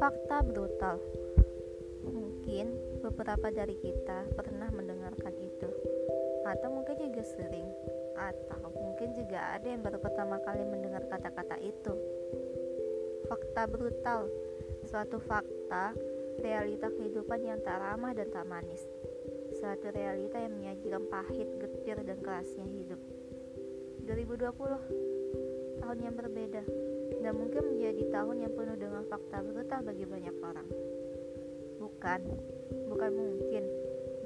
Fakta brutal. Mungkin beberapa dari kita pernah mendengarkan itu, atau mungkin juga sering, atau mungkin juga ada yang baru pertama kali mendengar kata-kata itu. Fakta brutal, suatu fakta realita kehidupan yang tak ramah dan tak manis. Suatu realita yang menyajikan pahit, getir, dan kerasnya hidup. 2020 tahun yang berbeda dan mungkin menjadi tahun yang penuh dengan fakta brutal bagi banyak orang. Bukan, bukan mungkin,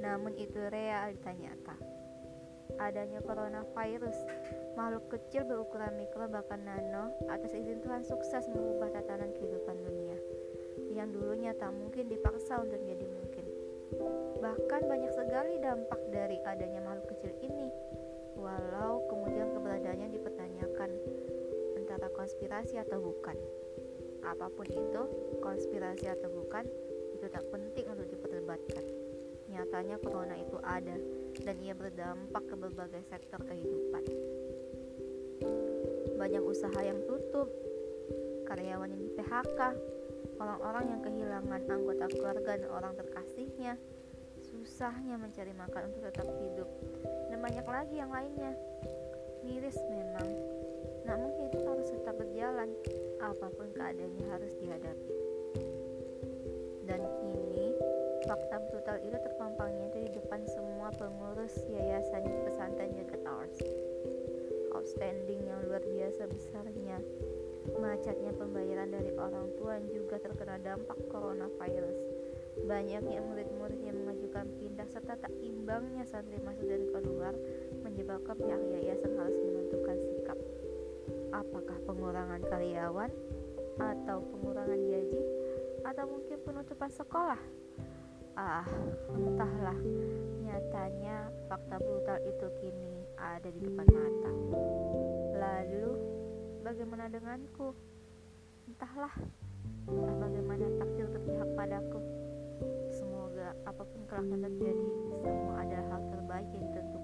namun itu realita nyata. Adanya coronavirus, makhluk kecil berukuran mikro bahkan nano atas izin Tuhan sukses mengubah tatanan kehidupan dunia yang dulunya tak mungkin dipaksa untuk menjadi mungkin. Bahkan banyak sekali dampak dari adanya makhluk kecil ini, konspirasi atau bukan. Apa pun itu, konspirasi atau bukan, itu tak penting untuk diperdebatkan. Nyatanya corona itu ada dan ia berdampak ke berbagai sektor kehidupan. Banyak usaha yang tutup, karyawan yang di PHK, orang-orang yang kehilangan anggota keluarga dan orang terkasihnya, susahnya mencari makan untuk tetap hidup, dan banyak lagi yang lainnya. Miris memang, namun apa pun keadaannya harus dihadapi. Dan kini, fakta brutal itu terpampangnya di depan semua pengurus yayasan pesantren Jagat Towers. Outstanding yang luar biasa besarnya, macetnya pembayaran dari orang tua yang juga terkena dampak coronavirus. Banyaknya murid-murid yang mengajukan pindah serta tak imbangnya santri masuk dan keluar menyebabkan pihak yayasan harus menentukan sikap. Apakah pengurangan karyawan atau pengurangan gaji atau mungkin penutupan sekolah? Ah, entahlah. Nyatanya fakta brutal itu kini ada di depan mata. Lalu, bagaimana denganku? Entahlah, entah bagaimana takdir berpihak padaku. Semoga apa pun kelak yang terjadi, semua adalah hal terbaik yang tentu